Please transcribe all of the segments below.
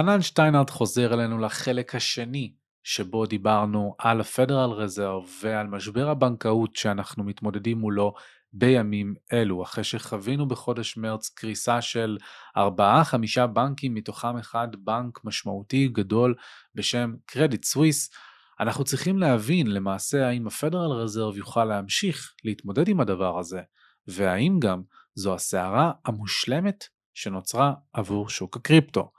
חנן שטיינרט חוזר אלינו לחלק השני שבו דיברנו על ה-Federal Reserve ועל משבר הבנקאות שאנחנו מתמודדים מולו בימים אלו, אחרי שחווינו בחודש מרץ קריסה של 4-5 בנקים, מתוכם אחד בנק משמעותי גדול בשם קרדיט סוויס, אנחנו צריכים להבין למעשה האם ה-Federal Reserve יוכל להמשיך להתמודד עם הדבר הזה, והאם גם זו הסערה המושלמת שנוצרה עבור שוק הקריפטו.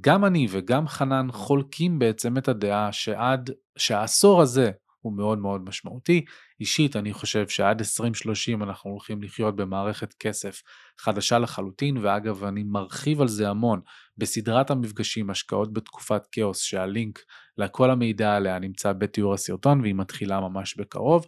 גם אני וגם חנן חולקים בעצם את הדעה שעד שהעשור הזה הוא מאוד מאוד משמעותי. אישית אני חושב שעד 2030 אנחנו הולכים לחיות במערכת כסף חדשה לחלוטין, ואגב אני מרחיב על זה המון בסדרת המפגשים השקעות בתקופת כאוס שהלינק לכל המידע עליה נמצא בתיאור הסרטון והיא מתחילה ממש בקרוב.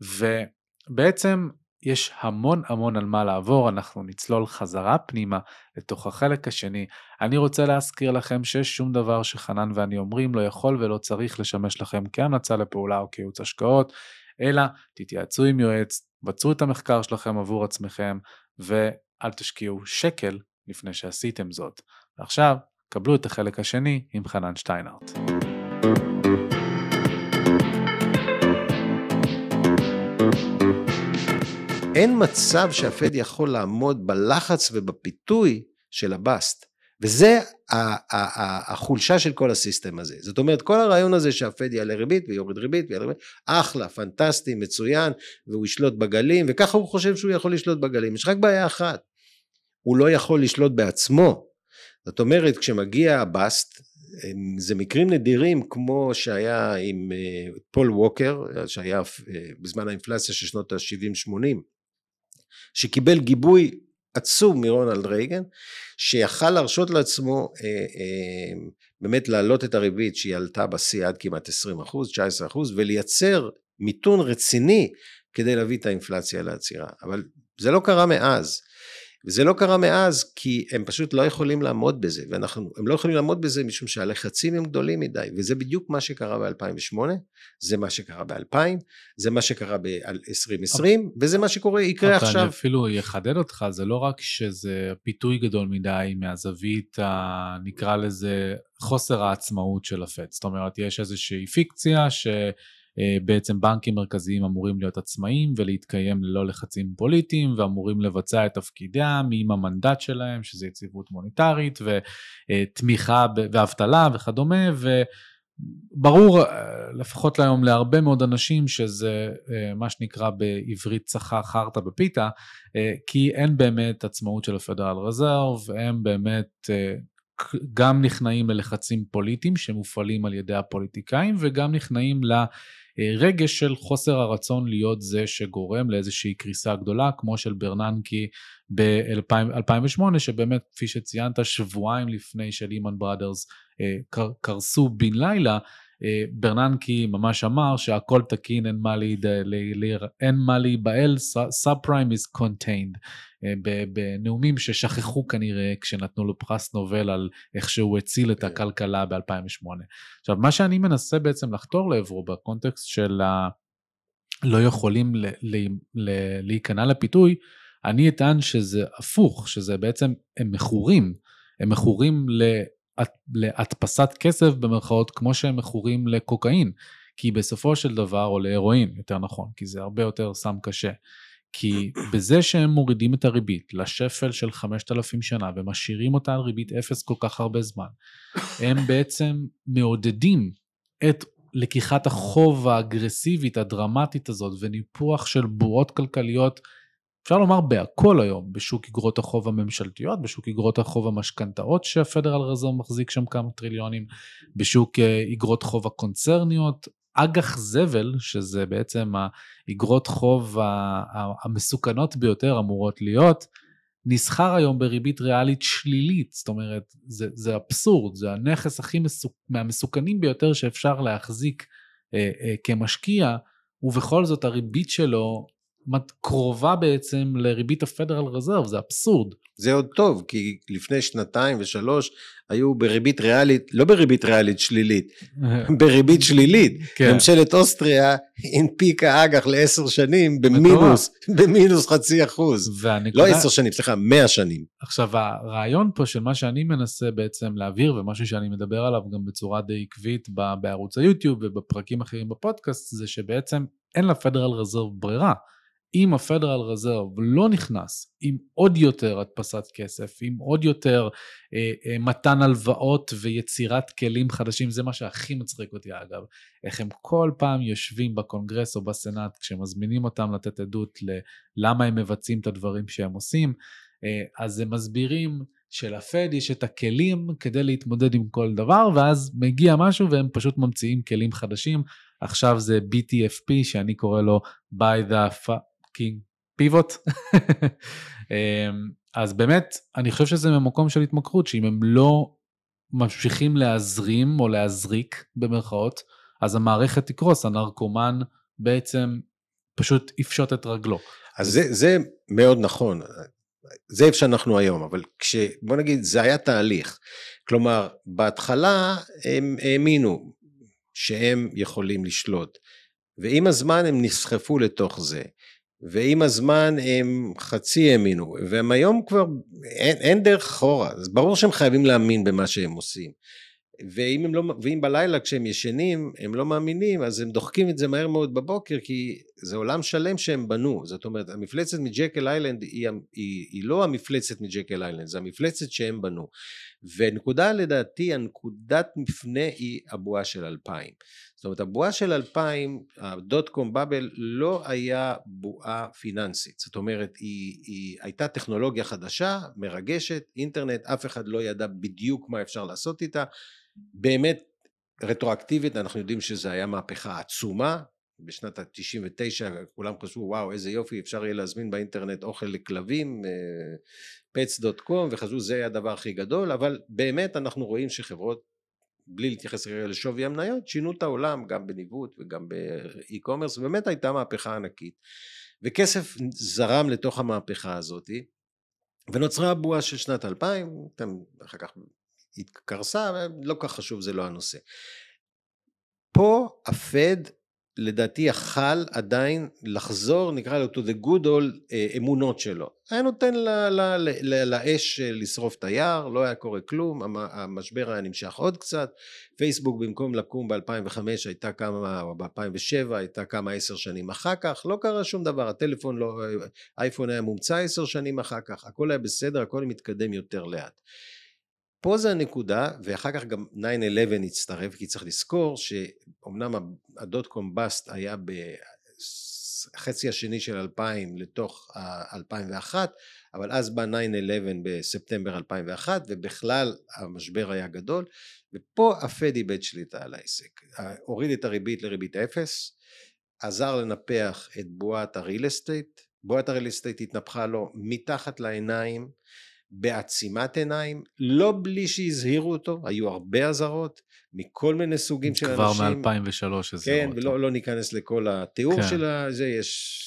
ובעצם יש המון המון על מה לעבור, אנחנו נצלול חזרה פנימה לתוך החלק השני. אני רוצה להזכיר לכם ששום דבר שחנן ואני אומרים לא יכול ולא צריך לשמש לכם כהמלצה לפעולה או כייעוץ השקעות, אלא תתייעצו עם יועץ, בצעו את המחקר שלכם עבור עצמכם, ואל תשקיעו שקל לפני שעשיתם זאת. ועכשיו, קבלו את החלק השני עם חנן שטיינארט. אין מצב שהפד יכול לעמוד בלחץ ובפיתוי של הבאסט. וזה החולשה של כל הסיסטם הזה. זאת אומרת, כל הרעיון הזה שהפד יעלה ריבית ויוריד ריבית ויעלה ריבית, אחלה, פנטסטי, מצוין, והוא ישלוט בגלים, וככה הוא חושב שהוא יכול לשלוט בגלים. יש רק בעיה אחת, הוא לא יכול לשלוט בעצמו. זאת אומרת, כשמגיע הבאסט, זה מקרים נדירים כמו שהיה עם אה, פול ווקר, שהיה אה, בזמן האינפלציה של שנות ה-70-80, שקיבל גיבוי עצום מרונלד רייגן, שיכל להרשות לעצמו אה, אה, באמת להעלות את הריבית שהיא עלתה בשיא עד כמעט 20 אחוז, 19 אחוז, ולייצר מיתון רציני כדי להביא את האינפלציה לעצירה. אבל זה לא קרה מאז. וזה לא קרה מאז כי הם פשוט לא יכולים לעמוד בזה ואנחנו הם לא יכולים לעמוד בזה משום שהלחצים הם גדולים מדי וזה בדיוק מה שקרה ב-2008 זה מה שקרה ב-2000 זה מה שקרה ב-2020 וזה מה שקורה יקרה עכשיו. אני אפילו אחדד אותך זה לא רק שזה פיתוי גדול מדי מהזווית ה... נקרא לזה חוסר העצמאות של הפד זאת אומרת יש איזושהי פיקציה ש... אה, בעצם בנקים מרכזיים אמורים להיות עצמאיים ולהתקיים ללא לחצים פוליטיים ואמורים לבצע את תפקידם עם המנדט שלהם שזה יציבות מוניטרית ותמיכה ואבטלה וכדומה וברור אה, לפחות היום להרבה מאוד אנשים שזה אה, מה שנקרא בעברית צחה חרטה בפיתה כי אין באמת עצמאות של הפדרל רזרב הם באמת גם נכנעים ללחצים פוליטיים שמופעלים על ידי הפוליטיקאים וגם נכנעים לרגש של חוסר הרצון להיות זה שגורם לאיזושהי קריסה גדולה כמו של ברננקי ב-2008 שבאמת כפי ציינת שבועיים לפני שלימן בראדרס אה, קרסו בן לילה. אה, ברננקי ממש אמר שהכל תקין, אין מה, להיד... אין מה להיבהל, סאב פריים is contained. אה, בנאומים ששכחו כנראה כשנתנו לו פרס נובל על איך שהוא הציל את כן. הכלכלה ב-2008. עכשיו, מה שאני מנסה בעצם לחתור לעברו בקונטקסט של ה... לא יכולים ל... ל... ל... להיכנע לפיתוי, אני אטען שזה הפוך, שזה בעצם, הם מכורים, הם מכורים ל... להדפסת כסף במרכאות כמו שהם מכורים לקוקאין, כי בסופו של דבר, או להרואין יותר נכון, כי זה הרבה יותר סם קשה. כי בזה שהם מורידים את הריבית לשפל של 5,000 שנה ומשאירים אותה על ריבית אפס כל כך הרבה זמן, הם בעצם מעודדים את לקיחת החוב האגרסיבית, הדרמטית הזאת, וניפוח של בועות כלכליות אפשר לומר בהכל היום, בשוק אגרות החוב הממשלתיות, בשוק אגרות החוב המשכנתאות שהפדרל רזרם מחזיק שם כמה טריליונים, בשוק אגרות חוב הקונצרניות, אג"ח זבל, שזה בעצם האגרות חוב המסוכנות ביותר אמורות להיות, נסחר היום בריבית ריאלית שלילית, זאת אומרת, זה, זה אבסורד, זה הנכס הכי מסוכ... מהמסוכנים ביותר שאפשר להחזיק אה, אה, כמשקיע, ובכל זאת הריבית שלו קרובה בעצם לריבית הפדרל רזרב, זה אבסורד. זה עוד טוב, כי לפני שנתיים ושלוש היו בריבית ריאלית, לא בריבית ריאלית שלילית, בריבית שלילית. כן. ממשלת אוסטריה הנפיקה אג"ח לעשר שנים במינוס, במינוס חצי אחוז. והנקודה... לא עשר שנים, סליחה, מאה שנים. עכשיו, הרעיון פה של מה שאני מנסה בעצם להעביר, ומשהו שאני מדבר עליו גם בצורה די עקבית בערוץ היוטיוב ובפרקים אחרים בפודקאסט, זה שבעצם אין לפדרל רזרב ברירה. אם הפדרל רזרב לא נכנס עם עוד יותר הדפסת כסף, עם עוד יותר אה, אה, מתן הלוואות ויצירת כלים חדשים, זה מה שהכי מצחיק אותי אגב, איך הם כל פעם יושבים בקונגרס או בסנאט כשמזמינים אותם לתת עדות ללמה הם מבצעים את הדברים שהם עושים, אה, אז הם מסבירים שלפד יש את הכלים כדי להתמודד עם כל דבר, ואז מגיע משהו והם פשוט ממציאים כלים חדשים. עכשיו זה BTFP, שאני קורא לו by the פאקינג פיבוט. אמ, אז באמת, אני חושב שזה ממקום של התמכרות, שאם הם לא ממשיכים להזרים או להזריק במרכאות, אז המערכת תקרוס, הנרקומן בעצם פשוט יפשוט את רגלו. אז זה, זה מאוד נכון, זה איפה שאנחנו היום, אבל כש... בוא נגיד, זה היה תהליך. כלומר, בהתחלה הם האמינו שהם יכולים לשלוט, ועם הזמן הם נסחפו לתוך זה. ועם הזמן הם חצי האמינו, והם היום כבר, אין, אין דרך אחורה, אז ברור שהם חייבים להאמין במה שהם עושים. ואם, הם לא, ואם בלילה כשהם ישנים הם לא מאמינים אז הם דוחקים את זה מהר מאוד בבוקר כי זה עולם שלם שהם בנו. זאת אומרת המפלצת מג'קל איילנד היא, היא, היא לא המפלצת מג'קל איילנד זה המפלצת שהם בנו. ונקודה לדעתי הנקודת מפנה היא הבועה של 2000 זאת אומרת הבועה של 2000 הדוט קום באבל לא היה בועה פיננסית. זאת אומרת היא, היא הייתה טכנולוגיה חדשה מרגשת אינטרנט אף אחד לא ידע בדיוק מה אפשר לעשות איתה. באמת רטרואקטיבית אנחנו יודעים שזה היה מהפכה עצומה. בשנת ה-99 כולם חשבו וואו איזה יופי אפשר יהיה להזמין באינטרנט אוכל לכלבים פץ.קום וחשבו זה הדבר הכי גדול אבל באמת אנחנו רואים שחברות בלי להתייחס כרגע לשווי המניות שינו את העולם גם בניווט וגם באי-קומרס באמת הייתה מהפכה ענקית וכסף זרם לתוך המהפכה הזאת ונוצרה הבועה של שנת 2000 אתם אחר כך התקרסה, לא כל כך חשוב, זה לא הנושא. פה הפד לדעתי יכל עדיין לחזור נקרא לו to the good old אה, אמונות שלו. היה נותן לאש אה, לשרוף את היער לא היה קורה כלום המשבר היה נמשך עוד קצת. פייסבוק במקום לקום ב-2005 הייתה כמה או ב-2007 הייתה כמה עשר שנים אחר כך. לא קרה שום דבר הטלפון לא אייפון היה מומצא עשר שנים אחר כך. הכל היה בסדר הכל מתקדם יותר לאט פה זה הנקודה ואחר כך גם 9-11 הצטרף כי צריך לזכור שאומנם הדוט קום בסט היה בחצי השני של 2000 לתוך 2001 אבל אז בא 9-11 בספטמבר 2001 ובכלל המשבר היה גדול ופה הפד איבד שליטה על העסק. הוריד את הריבית לריבית אפס עזר לנפח את בועת הריל אסטייט בועת הריל אסטייט התנפחה לו מתחת לעיניים בעצימת עיניים, לא בלי שהזהירו אותו, היו הרבה אזהרות מכל מיני סוגים של כבר אנשים. כבר מ-2003 הזהירו כן, אותו. ולא לא ניכנס לכל התיאור כן. של זה, יש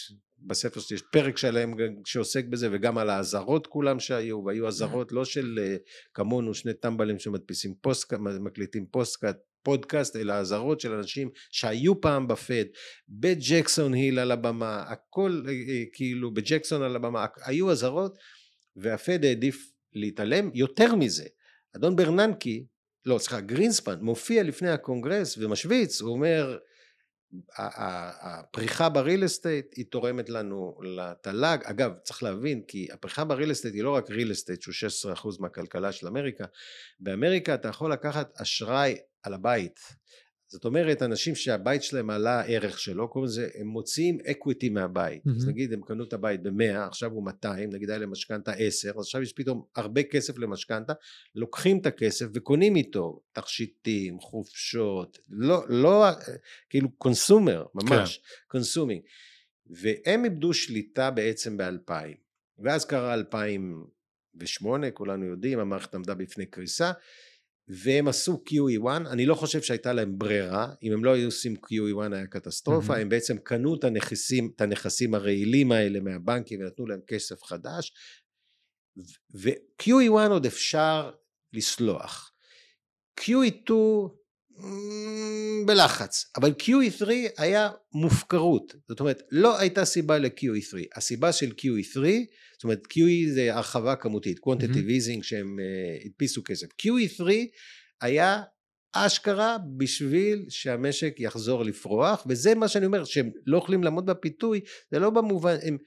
בספר שלי יש פרק שלם שעוסק בזה וגם על האזהרות כולם שהיו והיו אזהרות לא של אה, כמונו שני טמבלים שמדפיסים פוסט מקליטים פוסטקאסט פודקאסט אלא אזהרות של אנשים שהיו פעם בפד בג'קסון היל על הבמה הכל אה, אה, כאילו בג'קסון על הבמה היו אזהרות והפד העדיף להתעלם יותר מזה. אדון ברננקי לא סליחה גרינספן מופיע לפני הקונגרס ומשוויץ הוא אומר הפריחה ב real estate היא תורמת לנו לתל"ג. אגב צריך להבין כי הפריחה ב real estate היא לא רק real estate שהוא 16% מהכלכלה של אמריקה. באמריקה אתה יכול לקחת אשראי על הבית זאת אומרת אנשים שהבית שלהם עלה הערך שלו קוראים לזה הם מוציאים equity מהבית mm-hmm. אז נגיד הם קנו את הבית ב-100 עכשיו הוא 200 נגיד היה להם משכנתה 10 אז עכשיו יש פתאום הרבה כסף למשכנתה לוקחים את הכסף וקונים איתו תכשיטים חופשות לא לא כאילו consumer ממש consuming כן. והם איבדו שליטה בעצם ב-2000 ואז קרה 2008 כולנו יודעים המערכת עמדה בפני קריסה והם עשו QE1, אני לא חושב שהייתה להם ברירה, אם הם לא היו עושים QE1 היה קטסטרופה, mm-hmm. הם בעצם קנו את הנכסים, את הנכסים הרעילים האלה מהבנקים ונתנו להם כסף חדש, ו-QE1 עוד אפשר לסלוח. QE2 בלחץ, אבל QE3 היה מופקרות, זאת אומרת לא הייתה סיבה ל-QE3, הסיבה של QE3, זאת אומרת QE זה הרחבה כמותית, quantitative easing mm-hmm. שהם uh, הדפיסו כסף, QE3 היה אשכרה בשביל שהמשק יחזור לפרוח וזה מה שאני אומר שהם לא יכולים לעמוד בפיתוי זה לא במובן הם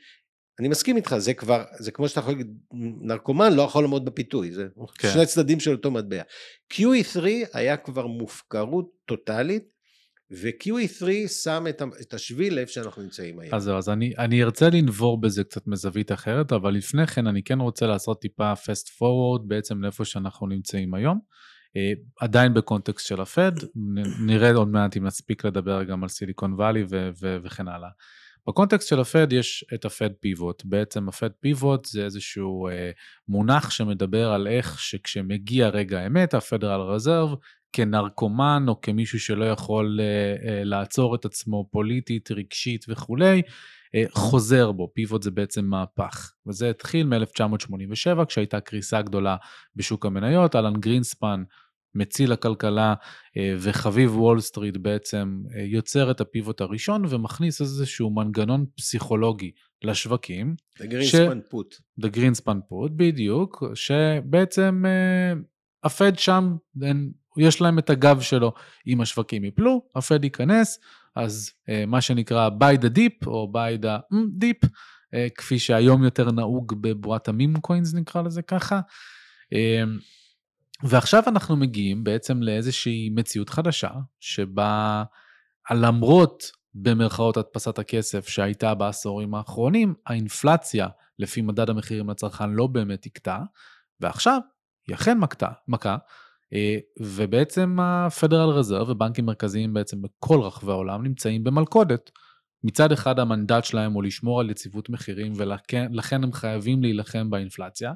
אני מסכים איתך, זה כבר, זה כמו שאתה יכול להגיד, נרקומן לא יכול לעמוד בפיתוי, זה כן. שני צדדים של אותו מטבע. QE3 היה כבר מופקרות טוטאלית, ו-QE3 שם את, את השביל איפה שאנחנו נמצאים היום. אז זהו, אז אני, אני ארצה לנבור בזה קצת מזווית אחרת, אבל לפני כן אני כן רוצה לעשות טיפה fast forward בעצם לאיפה שאנחנו נמצאים היום. Uh, עדיין בקונטקסט של הפד, נראה עוד מעט אם נספיק לדבר גם על סיליקון וואלי וכן הלאה. בקונטקסט של הפד יש את ה Fed pivot, בעצם ה Fed pivot זה איזשהו אה, מונח שמדבר על איך שכשמגיע רגע האמת, הפדרל רזרב, כנרקומן או כמישהו שלא יכול אה, אה, לעצור את עצמו פוליטית, רגשית וכולי, אה, חוזר בו, pivot זה בעצם מהפך. וזה התחיל מ-1987 כשהייתה קריסה גדולה בשוק המניות, אלן גרינספן מציל הכלכלה אה, וחביב וול סטריט בעצם אה, יוצר את ה pivot הראשון ומכניס איזשהו מנגנון פסיכולוגי לשווקים. The Greenspan put. The Greenspan put, בדיוק, שבעצם אה, הפד שם, יש להם את הגב שלו. אם השווקים יפלו, הפד ייכנס, אז מה שנקרא buy the dip או buy the dip, כפי שהיום יותר נהוג בבועת המים קוינס נקרא לזה ככה. ועכשיו אנחנו מגיעים בעצם לאיזושהי מציאות חדשה, שבה למרות במרכאות הדפסת הכסף שהייתה בעשורים האחרונים, האינפלציה לפי מדד המחירים לצרכן לא באמת הכתה, ועכשיו היא אכן מכה, אה, ובעצם הפדרל רזרב ובנקים מרכזיים בעצם בכל רחבי העולם נמצאים במלכודת. מצד אחד המנדט שלהם הוא לשמור על יציבות מחירים ולכן הם חייבים להילחם באינפלציה.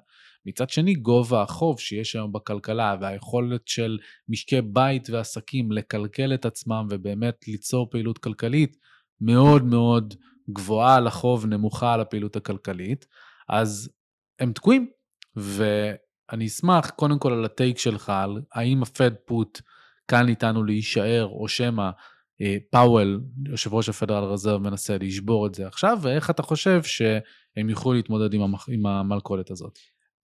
מצד שני גובה החוב שיש היום בכלכלה והיכולת של משקי בית ועסקים לקלקל את עצמם ובאמת ליצור פעילות כלכלית מאוד מאוד גבוהה על החוב, נמוכה על הפעילות הכלכלית, אז הם תקועים. ואני אשמח קודם כל על הטייק שלך, על האם הפד פוט כאן איתנו להישאר או שמא אה, פאוול, יושב ראש הפדרל רזרב, מנסה לשבור את זה עכשיו, ואיך אתה חושב שהם יוכלו להתמודד עם. עם המלכודת הזאת?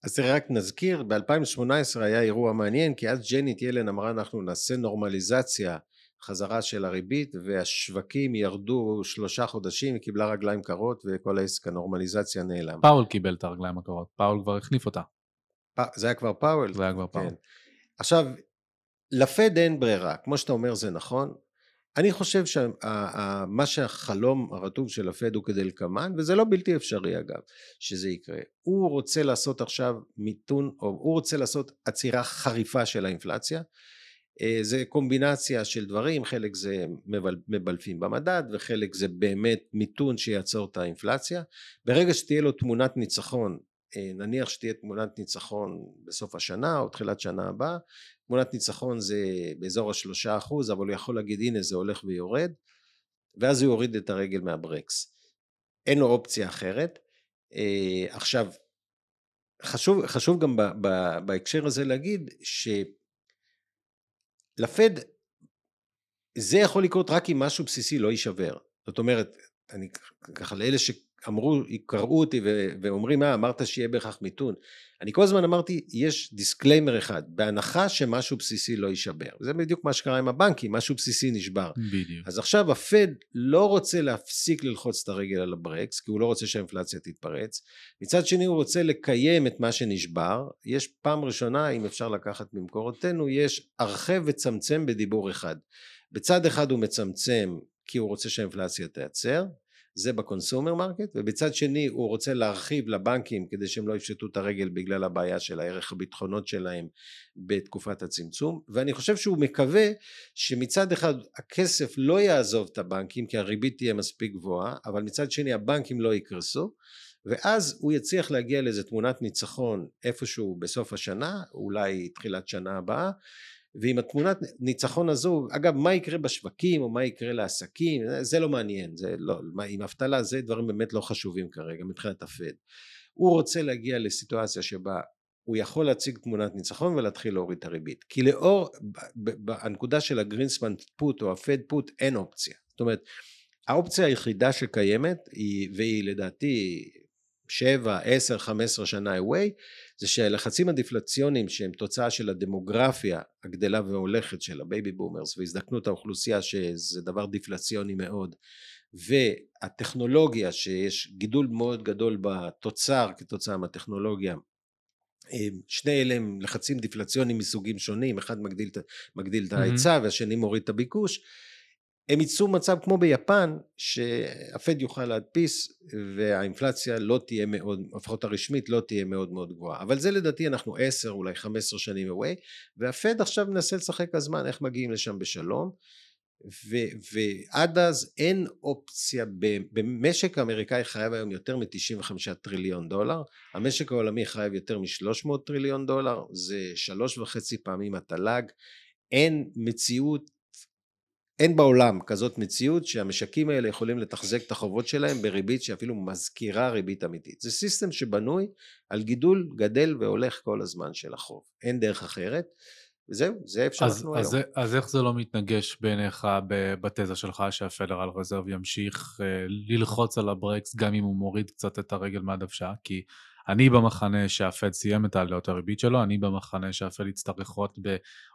אז רק נזכיר, ב-2018 היה אירוע מעניין, כי אז ג'נית ילן אמרה אנחנו נעשה נורמליזציה חזרה של הריבית, והשווקים ירדו שלושה חודשים, היא קיבלה רגליים קרות וכל העסק הנורמליזציה נעלם. פאוול קיבל את הרגליים הקרות, פאוול כבר החליף אותה. פ... זה היה כבר פאוול? זה היה כבר פאוול. כן. עכשיו, לפד אין ברירה, כמו שאתה אומר זה נכון, אני חושב שמה שהחלום הרטוב של הפד הוא כדלקמן וזה לא בלתי אפשרי אגב שזה יקרה. הוא רוצה לעשות עכשיו מיתון או הוא רוצה לעשות עצירה חריפה של האינפלציה. אה, זה קומבינציה של דברים חלק זה מבל, מבלפים במדד וחלק זה באמת מיתון שיעצור את האינפלציה. ברגע שתהיה לו תמונת ניצחון נניח שתהיה תמונת ניצחון בסוף השנה או תחילת שנה הבאה תמונת ניצחון זה באזור השלושה אחוז אבל הוא יכול להגיד הנה זה הולך ויורד ואז הוא יוריד את הרגל מהברקס. אין לו אופציה אחרת. אה, עכשיו חשוב, חשוב גם ב, ב, בהקשר הזה להגיד שלפד זה יכול לקרות רק אם משהו בסיסי לא יישבר. זאת אומרת אני ככה לאלה ש... אמרו, קראו אותי ואומרים, מה, אמרת שיהיה בהכרח מיתון. אני כל הזמן אמרתי, יש disclaimer אחד, בהנחה שמשהו בסיסי לא יישבר. זה בדיוק מה שקרה עם הבנקים, משהו בסיסי נשבר. בדיוק. אז עכשיו הפד לא רוצה להפסיק ללחוץ את הרגל על הברקס, כי הוא לא רוצה שהאינפלציה תתפרץ. מצד שני הוא רוצה לקיים את מה שנשבר. יש פעם ראשונה, אם אפשר לקחת ממקורותינו, יש הרחב וצמצם בדיבור אחד. בצד אחד הוא מצמצם כי הוא רוצה שהאינפלציה תיעצר, זה ב consumer market ובצד שני הוא רוצה להרחיב לבנקים כדי שהם לא יפשטו את הרגל בגלל הבעיה של הערך הביטחונות שלהם בתקופת הצמצום. ואני חושב שהוא מקווה שמצד אחד הכסף לא יעזוב את הבנקים כי הריבית תהיה מספיק גבוהה אבל מצד שני הבנקים לא יקרסו ואז הוא יצליח להגיע לאיזה תמונת ניצחון איפשהו בסוף השנה, אולי תחילת שנה הבאה, ועם התמונת ניצחון הזו, אגב מה יקרה בשווקים או מה יקרה לעסקים, זה לא מעניין, זה לא, עם אבטלה זה דברים באמת לא חשובים כרגע מבחינת הפד. הוא רוצה להגיע לסיטואציה שבה הוא יכול להציג תמונת ניצחון ולהתחיל להוריד את הריבית. כי לאור, הנקודה של ה Greenspan put או ה Fed put אין אופציה. זאת אומרת, האופציה היחידה שקיימת, היא, והיא לדעתי 7, 10, 15 שנה away, זה שהלחצים הדיפלציוניים שהם תוצאה של הדמוגרפיה הגדלה והולכת של ה baby boomers והזדקנות האוכלוסייה שזה דבר דיפלציוני מאוד והטכנולוגיה שיש גידול מאוד גדול בתוצר כתוצאה מהטכנולוגיה שני אלה הם לחצים דיפלציוניים מסוגים שונים אחד מגדיל, מגדיל את ההיצע והשני מוריד את הביקוש הם ייצאו מצב כמו ביפן שהפד יוכל להדפיס והאינפלציה לא תהיה מאוד, לפחות הרשמית לא תהיה מאוד מאוד גבוהה. אבל זה לדעתי אנחנו עשר אולי חמש עשרה שנים away והפד עכשיו מנסה לשחק הזמן איך מגיעים לשם בשלום. ו, ועד אז אין אופציה, במשק האמריקאי חייב היום יותר מ-95 טריליון דולר, המשק העולמי חייב יותר מ-300 טריליון דולר, זה שלוש וחצי פעמים התל"ג, אין מציאות אין בעולם כזאת מציאות שהמשקים האלה יכולים לתחזק את החובות שלהם בריבית שאפילו מזכירה ריבית אמיתית. זה סיסטם שבנוי על גידול גדל והולך כל הזמן של החוב. אין דרך אחרת. וזהו, זה איפה שאנחנו אז, היום. אז, אז איך זה לא מתנגש בעיניך בתזה שלך שהפדרל רזרב ימשיך אה, ללחוץ על הברקס גם אם הוא מוריד קצת את הרגל מהדוושה? כי אני במחנה שהפד סיים את העליות הריבית שלו, אני במחנה שהפד יצטרך עוד,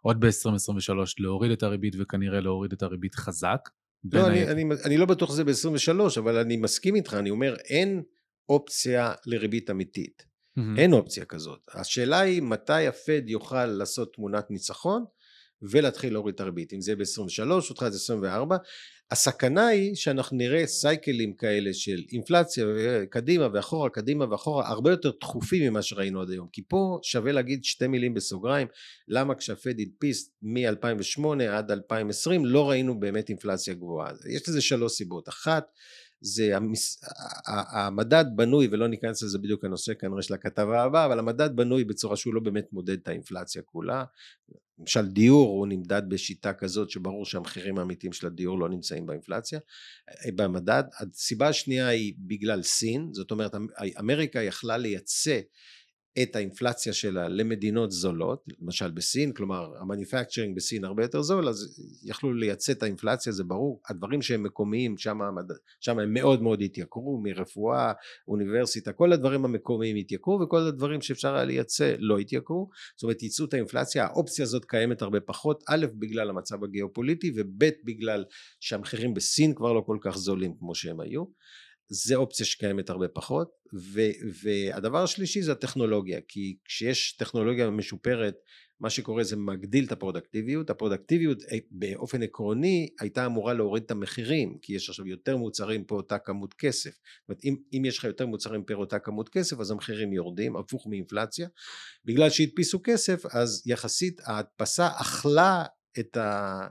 עוד ב-2023 להוריד את הריבית וכנראה להוריד את הריבית חזק. לא, אני, אני, אני לא בטוח שזה ב-23, אבל אני מסכים איתך, אני אומר, אין אופציה לריבית אמיתית. Mm-hmm. אין אופציה כזאת. השאלה היא מתי הפד יוכל לעשות תמונת ניצחון ולהתחיל להוריד את הריבית. אם זה ב-23 או תחילת 24, הסכנה היא שאנחנו נראה סייקלים כאלה של אינפלציה קדימה ואחורה קדימה ואחורה הרבה יותר דחופים ממה שראינו עד היום. כי פה שווה להגיד שתי מילים בסוגריים למה כשהפד הדפיס מ-2008 עד 2020 לא ראינו באמת אינפלציה גבוהה. יש לזה שלוש סיבות. אחת זה המס... המדד בנוי ולא ניכנס לזה בדיוק הנושא כנראה של הכתבה הבאה אבל המדד בנוי בצורה שהוא לא באמת מודד את האינפלציה כולה למשל דיור הוא נמדד בשיטה כזאת שברור שהמחירים האמיתיים של הדיור לא נמצאים באינפלציה במדד. הסיבה השנייה היא בגלל סין זאת אומרת אמריקה יכלה לייצא את האינפלציה שלה למדינות זולות, למשל בסין, כלומר המניפקצ'רינג בסין הרבה יותר זול, אז יכלו לייצא את האינפלציה, זה ברור, הדברים שהם מקומיים, שם, הם מאוד מאוד התייקרו, מרפואה, אוניברסיטה, כל הדברים המקומיים התייקרו, וכל הדברים שאפשר היה לייצא לא התייקרו, זאת אומרת ייצאו את האינפלציה, האופציה הזאת קיימת הרבה פחות, א' בגלל המצב הגיאופוליטי, וב' בגלל שהמחירים בסין כבר לא כל כך זולים כמו שהם היו. זה אופציה שקיימת הרבה פחות ו, והדבר השלישי זה הטכנולוגיה כי כשיש טכנולוגיה משופרת מה שקורה זה מגדיל את הפרודקטיביות הפרודקטיביות אה, באופן עקרוני הייתה אמורה להוריד את המחירים כי יש עכשיו יותר מוצרים פה אותה כמות כסף. זאת אומרת אם, אם יש לך יותר מוצרים פר אותה כמות כסף אז המחירים יורדים הפוך מאינפלציה. בגלל שהדפיסו כסף אז יחסית ההדפסה אכלה את ה...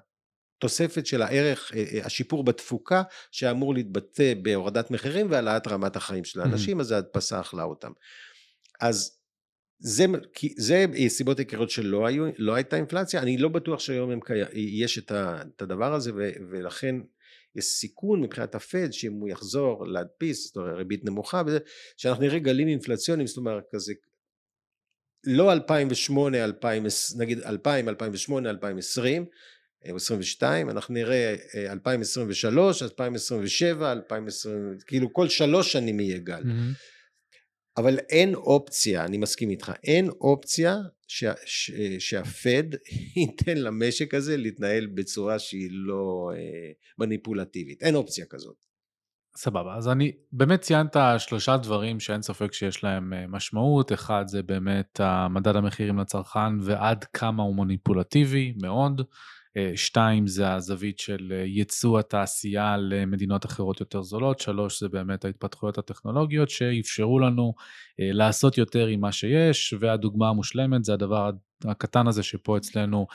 תוספת של הערך, אה, אה, השיפור בתפוקה שאמור להתבטא בהורדת מחירים והעלאת רמת החיים של האנשים. אז ההדפסה אכלה אותם. אז זה, זה סיבות עיקריות שלא היו, לא הייתה אינפלציה, אני לא בטוח שהיום הם, יש את, ה, את הדבר הזה ו, ולכן יש סיכון מבחינת הפד שאם הוא יחזור להדפיס, זאת אומרת ריבית נמוכה, שאנחנו נראה גלים אינפלציוניים, זאת אומרת כזה לא 2008, 2000, נגיד 2000, 2008, 2020, 22, אנחנו נראה 2023, 2027, 2020, כאילו כל שלוש שנים יהיה גל. Mm-hmm. אבל אין אופציה, אני מסכים איתך, אין אופציה שה, ש, שהפד ייתן למשק הזה להתנהל בצורה שהיא לא אה, מניפולטיבית, אין אופציה כזאת. סבבה, אז אני באמת ציינת שלושה דברים שאין ספק שיש להם אה, משמעות, אחד זה באמת מדד המחירים לצרכן ועד כמה הוא מניפולטיבי מאוד. אה, שתיים זה הזווית של אה, ייצוא התעשייה למדינות אחרות יותר זולות, שלוש זה באמת ההתפתחויות הטכנולוגיות שאפשרו לנו אה, לעשות יותר עם מה שיש, והדוגמה המושלמת זה הדבר הקטן הזה שפה אצלנו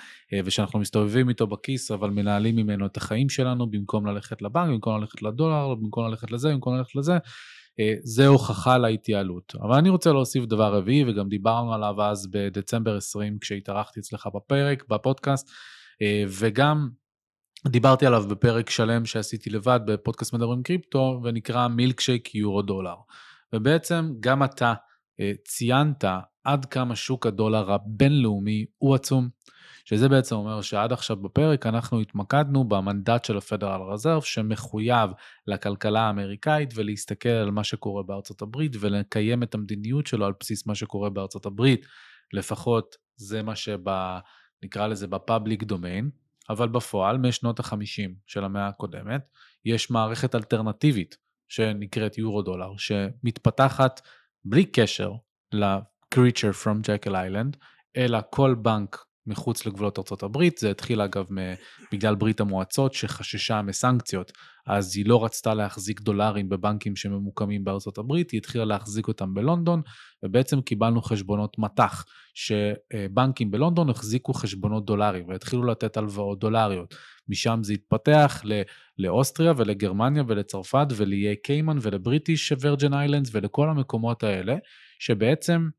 ושאנחנו מסתובבים איתו בכיס אבל מנהלים ממנו את החיים שלנו במקום ללכת לבנק, במקום ללכת לדולר, במקום ללכת לזה, במקום ללכת לזה. זה הוכחה להתייעלות. אבל אני רוצה להוסיף דבר רביעי, וגם דיברנו עליו אז בדצמבר 20 כשהתארחתי אצלך בפרק, בפודקאסט, וגם דיברתי עליו בפרק שלם שעשיתי לבד בפודקאסט מדברים קריפטו, ונקרא מילקשייק יורו דולר. ובעצם גם אתה ציינת עד כמה שוק הדולר הבינלאומי הוא עצום. שזה בעצם אומר שעד עכשיו בפרק אנחנו התמקדנו במנדט של הפדרל רזרב שמחויב לכלכלה האמריקאית ולהסתכל על מה שקורה בארצות הברית ולקיים את המדיניות שלו על בסיס מה שקורה בארצות הברית. לפחות זה מה שנקרא לזה בפאבליק דומיין, אבל בפועל משנות ה-50 של המאה הקודמת יש מערכת אלטרנטיבית שנקראת יורו דולר שמתפתחת בלי קשר ל-creature from Jekyll Island, אלא כל בנק מחוץ לגבולות ארה"ב, זה התחיל אגב בגלל ברית המועצות שחששה מסנקציות, אז היא לא רצתה להחזיק דולרים בבנקים שממוקמים בארצות הברית, היא התחילה להחזיק אותם בלונדון, ובעצם קיבלנו חשבונות מטח, שבנקים בלונדון החזיקו חשבונות דולרים והתחילו לתת הלוואות דולריות. משם זה התפתח לאוסטריה ולגרמניה ולצרפת ולאיי קיימן ולבריטיש ורג'ן איילנדס ולכל המקומות האלה, שבעצם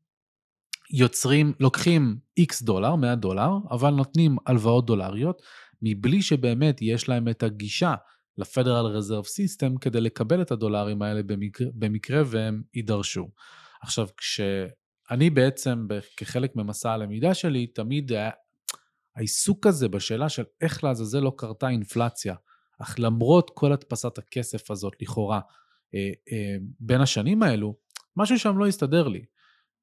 יוצרים, לוקחים איקס דולר, 100 דולר, אבל נותנים הלוואות דולריות, מבלי שבאמת יש להם את הגישה ל-Federal Reserve System כדי לקבל את הדולרים האלה במקרה, במקרה והם יידרשו. עכשיו, כשאני בעצם, כחלק ממסע הלמידה שלי, תמיד העיסוק הזה בשאלה של איך לעזאזל לא קרתה אינפלציה, אך למרות כל הדפסת הכסף הזאת, לכאורה, אה, אה, בין השנים האלו, משהו שם לא הסתדר לי.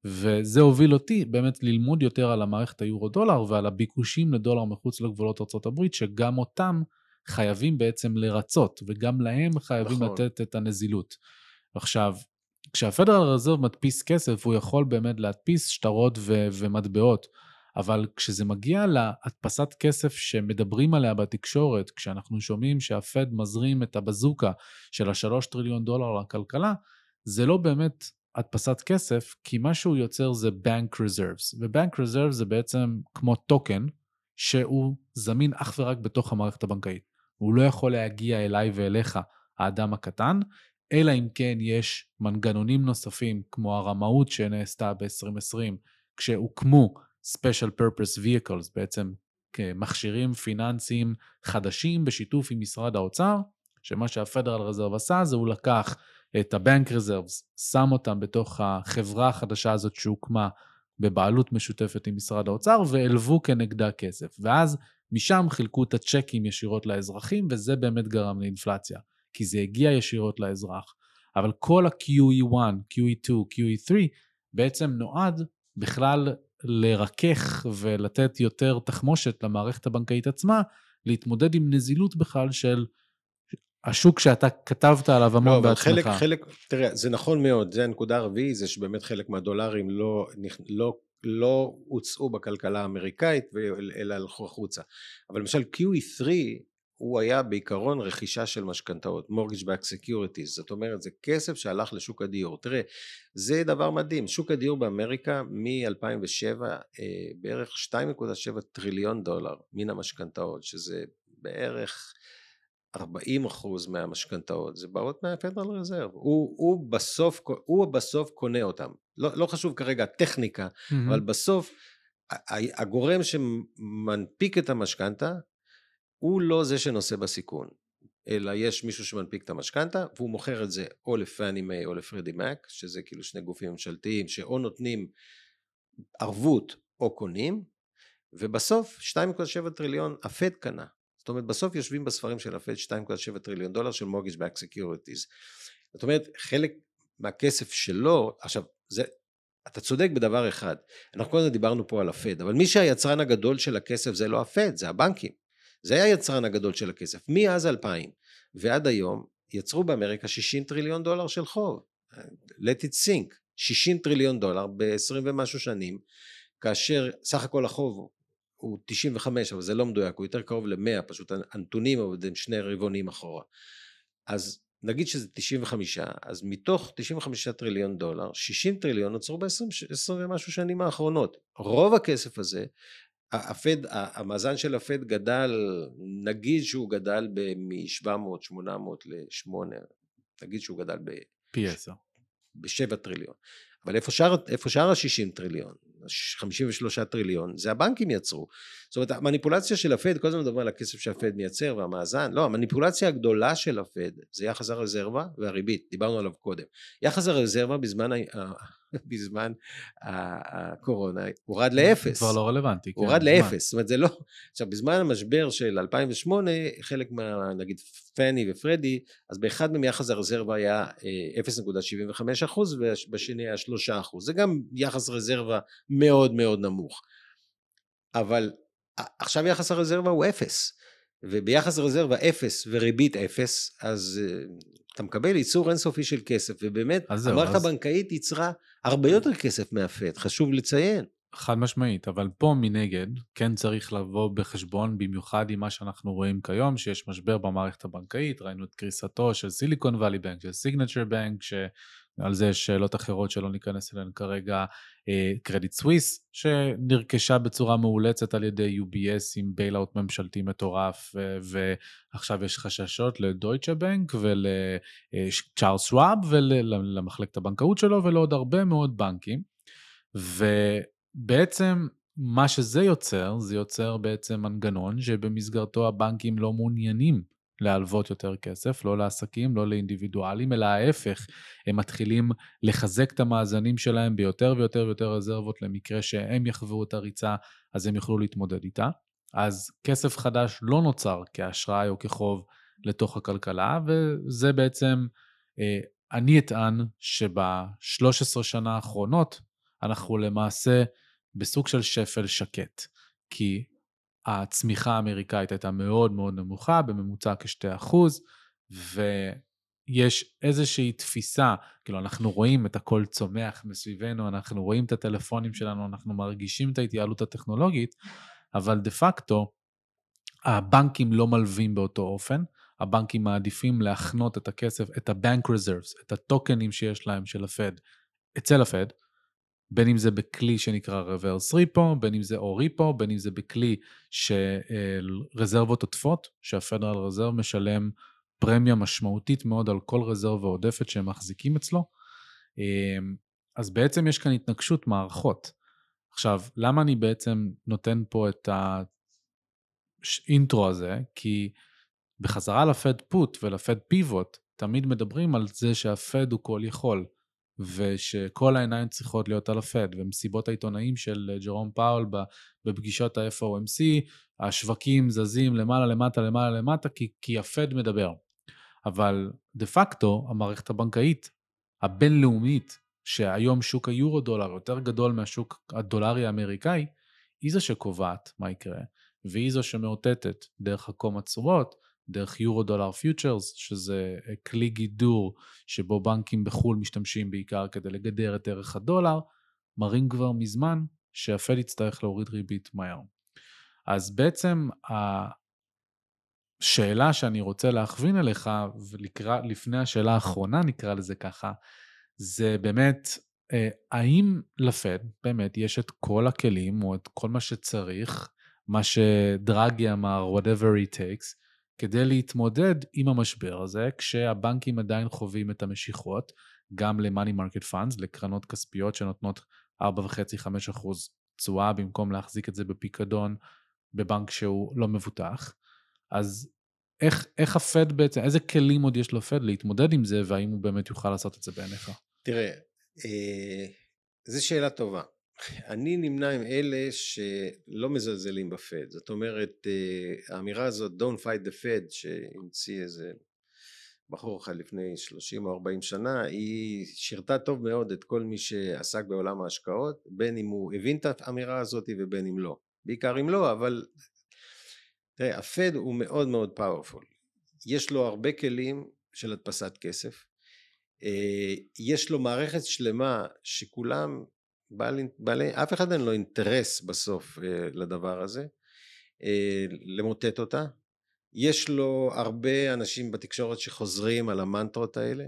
וזה הוביל אותי באמת ללמוד יותר על המערכת היורו דולר ועל הביקושים לדולר מחוץ לגבולות ארה"ב, שגם אותם חייבים בעצם לרצות, וגם להם חייבים נכון. לתת את הנזילות. עכשיו, כשהפדרל רזרב מדפיס כסף, הוא יכול באמת להדפיס שטרות ו- ומטבעות, אבל כשזה מגיע להדפסת כסף שמדברים עליה בתקשורת, כשאנחנו שומעים שהפד מזרים את הבזוקה של השלוש טריליון דולר לכלכלה, זה לא באמת הדפסת כסף, כי מה שהוא יוצר זה Bank Reserves, ו-Bank Reserves זה בעצם כמו טוקן, שהוא זמין אך ורק בתוך המערכת הבנקאית. הוא לא יכול להגיע אליי ואליך, האדם הקטן, אלא אם כן יש מנגנונים נוספים, כמו הרמאות שנעשתה ב-2020, כשהוקמו Special Purpose Vehicles, בעצם מכשירים פיננסיים חדשים בשיתוף עם משרד האוצר, שמה שהפדרל רזרב עשה זה הוא לקח את ה-Bank Reserves, שם אותם בתוך החברה החדשה הזאת שהוקמה בבעלות משותפת עם משרד האוצר, והלוו כנגדה כסף. ואז משם חילקו את הצ'קים ישירות לאזרחים, וזה באמת גרם לאינפלציה, כי זה הגיע ישירות לאזרח. אבל כל ה-QE1, QE2, QE3, בעצם נועד בכלל לרכך ולתת יותר תחמושת למערכת הבנקאית עצמה, להתמודד עם נזילות בכלל של השוק שאתה כתבת עליו המון לא, בעצמך. חלק, חלק, תראה, זה נכון מאוד, זה הנקודה הרביעית, זה שבאמת חלק מהדולרים לא, לא, לא הוצאו בכלכלה האמריקאית, אלא הלכו החוצה. אבל למשל QE3 הוא היה בעיקרון רכישה של משכנתאות, mortgage back securities, זאת אומרת זה כסף שהלך לשוק הדיור. תראה, זה דבר מדהים, שוק הדיור באמריקה מ-2007 אה, בערך 2.7 טריליון דולר מן המשכנתאות, שזה בערך 40 אחוז מהמשכנתאות זה באות מהפדרל רזרב, הוא, הוא, בסוף, הוא בסוף קונה אותם, לא, לא חשוב כרגע הטכניקה, mm-hmm. אבל בסוף הגורם שמנפיק את המשכנתה הוא לא זה שנושא בסיכון, אלא יש מישהו שמנפיק את המשכנתה והוא מוכר את זה או לפאני מיי או לפרדי מק, שזה כאילו שני גופים ממשלתיים שאו נותנים ערבות או קונים, ובסוף 2.7 טריליון הפד קנה. זאת אומרת בסוף יושבים בספרים של הפד 2.7 טריליון דולר של mortgage back securities. זאת אומרת חלק מהכסף שלו, עכשיו זה, אתה צודק בדבר אחד, אנחנו קודם דיברנו פה על הפד, אבל מי שהיצרן הגדול של הכסף זה לא הפד, זה הבנקים. זה היה היצרן הגדול של הכסף. מאז 2000 ועד היום יצרו באמריקה 60 טריליון דולר של חוב. let it sink. 60 טריליון דולר ב-20 ומשהו שנים, כאשר סך הכל החוב הוא 95 אבל זה לא מדויק הוא יותר קרוב ל-100 פשוט הנתונים הם שני רבעונים אחורה אז נגיד שזה 95 אז מתוך 95 טריליון דולר 60 טריליון נוצרו ב-20 ומשהו שנים האחרונות רוב הכסף הזה הפד, המאזן של הפד גדל, נגיד שהוא גדל מ-700, 800 ל-8, נגיד שהוא גדל פי עשר. בשבע טריליון. אבל איפה שאר, איפה שאר ה-60 טריליון, 53 טריליון, זה הבנקים יצרו. זאת אומרת, המניפולציה של הפד, כל הזמן מדברים על הכסף שהפד מייצר והמאזן, לא, המניפולציה הגדולה של הפד זה יחס הרזרבה והריבית, דיברנו עליו קודם. יחס הרזרבה בזמן, בזמן הקורונה הורד לאפס. כבר לא רלוונטי. כן, הורד לאפס, זאת אומרת זה לא, עכשיו בזמן המשבר של 2008, חלק מה, נגיד פני ופרדי, אז באחד מהם יחס הרזרבה היה 0.75 אה, אחוז ובשני היה 3 אחוז, זה גם יחס רזרבה מאוד מאוד נמוך. אבל עכשיו יחס הרזרבה הוא אפס, וביחס רזרבה אפס וריבית אפס, אז אה, אתה מקבל ייצור אינסופי של כסף, ובאמת המערכת אז... הבנקאית ייצרה הרבה יותר כסף מהפד, חשוב לציין. חד משמעית, אבל פה מנגד כן צריך לבוא בחשבון, במיוחד עם מה שאנחנו רואים כיום, שיש משבר במערכת הבנקאית, ראינו את קריסתו של סיליקון וואלי בנק, של סיגנצ'ר בנק, שעל זה יש שאלות אחרות שלא ניכנס אליהן כרגע, קרדיט אה, סוויס, שנרכשה בצורה מאולצת על ידי UBS עם bailout ממשלתי מטורף, ועכשיו יש חששות לדויטשה בנק ולצ'ארלס שוואב ולמחלקת הבנקאות שלו ולעוד הרבה מאוד בנקים. ו... בעצם מה שזה יוצר, זה יוצר בעצם מנגנון שבמסגרתו הבנקים לא מעוניינים להלוות יותר כסף, לא לעסקים, לא לאינדיבידואלים, אלא ההפך, הם מתחילים לחזק את המאזנים שלהם ביותר ויותר ויותר רזרבות למקרה שהם יחוו את הריצה, אז הם יוכלו להתמודד איתה. אז כסף חדש לא נוצר כאשראי או כחוב לתוך הכלכלה, וזה בעצם, אה, אני אטען שב-13 שנה האחרונות אנחנו למעשה בסוג של שפל שקט, כי הצמיחה האמריקאית הייתה מאוד מאוד נמוכה, בממוצע כ-2%, ויש איזושהי תפיסה, כאילו אנחנו רואים את הכל צומח מסביבנו, אנחנו רואים את הטלפונים שלנו, אנחנו מרגישים את ההתייעלות הטכנולוגית, אבל דה פקטו, הבנקים לא מלווים באותו אופן, הבנקים מעדיפים להחנות את הכסף, את ה-bank reserves, את הטוקנים שיש להם של הפד, אצל הפד, בין אם זה בכלי שנקרא reverse repo, בין אם זה או repo, בין אם זה בכלי שרזרבות עוטפות, שהפדרל רזרב משלם פרמיה משמעותית מאוד על כל רזרבה עודפת שהם מחזיקים אצלו. אמ, אז בעצם יש כאן התנגשות מערכות. עכשיו, למה אני בעצם נותן פה את האינטרו הזה? כי בחזרה לפד פוט ולפד פיבוט, תמיד מדברים על זה שהפד הוא כל יכול. ושכל צריכות להיות על הפד, ומסיבות העיתונאים של אה, ג'רום פאול בפגישות ה-FOMC, השווקים זזים למעלה למטה למעלה למטה כי, כי הפד מדבר. אבל דה פקטו המערכת הבנקאית הבינלאומית, שהיום שוק היורו דולר יותר גדול מהשוק הדולרי האמריקאי, היא זו שקובעת מה יקרה, והיא זו שמאותתת דרך הקום התשואות דרך יורו דולר פיוטרס, שזה אה, כלי גידור שבו בנקים בחו"ל משתמשים בעיקר כדי לגדר את ערך הדולר, מראים כבר מזמן שהפד יצטרך להוריד ריבית מהר. אז בעצם השאלה שאני רוצה להכווין אליך, ולפני השאלה האחרונה נקרא לזה ככה, זה באמת, אה, האם לפד באמת יש את כל הכלים או את כל מה שצריך, מה שדרגי אמר, whatever it takes, כדי להתמודד עם המשבר הזה, כשהבנקים עדיין חווים את המשיכות, גם ל-money market funds, לקרנות כספיות שנותנות 4.5-5% תשואה במקום להחזיק את זה בפיקדון בבנק שהוא לא מבוטח. אז איך, איך הפד בעצם, איזה כלים עוד יש לפד להתמודד עם זה, והאם הוא באמת יוכל לעשות את זה בעיניך? תראה, אה, זו שאלה טובה. אני נמנה עם אלה שלא מזלזלים בפד זאת אומרת אה, האמירה הזאת don't fight the fed שהמציא איזה בחור אחד לפני 30 או 40 שנה היא שירתה טוב מאוד את כל מי שעסק בעולם ההשקעות בין אם הוא הבין את האמירה הזאת ובין אם לא. בעיקר אם לא אבל תראה הפד הוא מאוד מאוד פאורפול יש לו הרבה כלים של הדפסת כסף. אה, יש לו מערכת שלמה שכולם בעלי, בעלי, אף אחד אין לו אינטרס בסוף אה, לדבר הזה, אה, למוטט אותה. יש לו הרבה אנשים בתקשורת שחוזרים על המנטרות האלה,